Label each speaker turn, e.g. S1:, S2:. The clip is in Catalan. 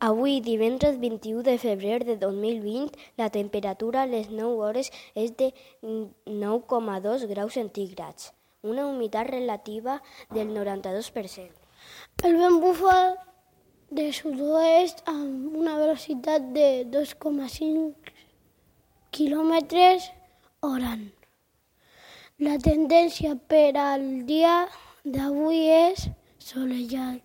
S1: Avui, divendres 21 de febrer de 2020, la temperatura a les 9 hores és de 9,2 graus centígrads, una humitat relativa del 92%.
S2: El vent bufa de sud-oest amb una velocitat de 2,5 quilòmetres hora. La tendència per al dia d'avui és solellat.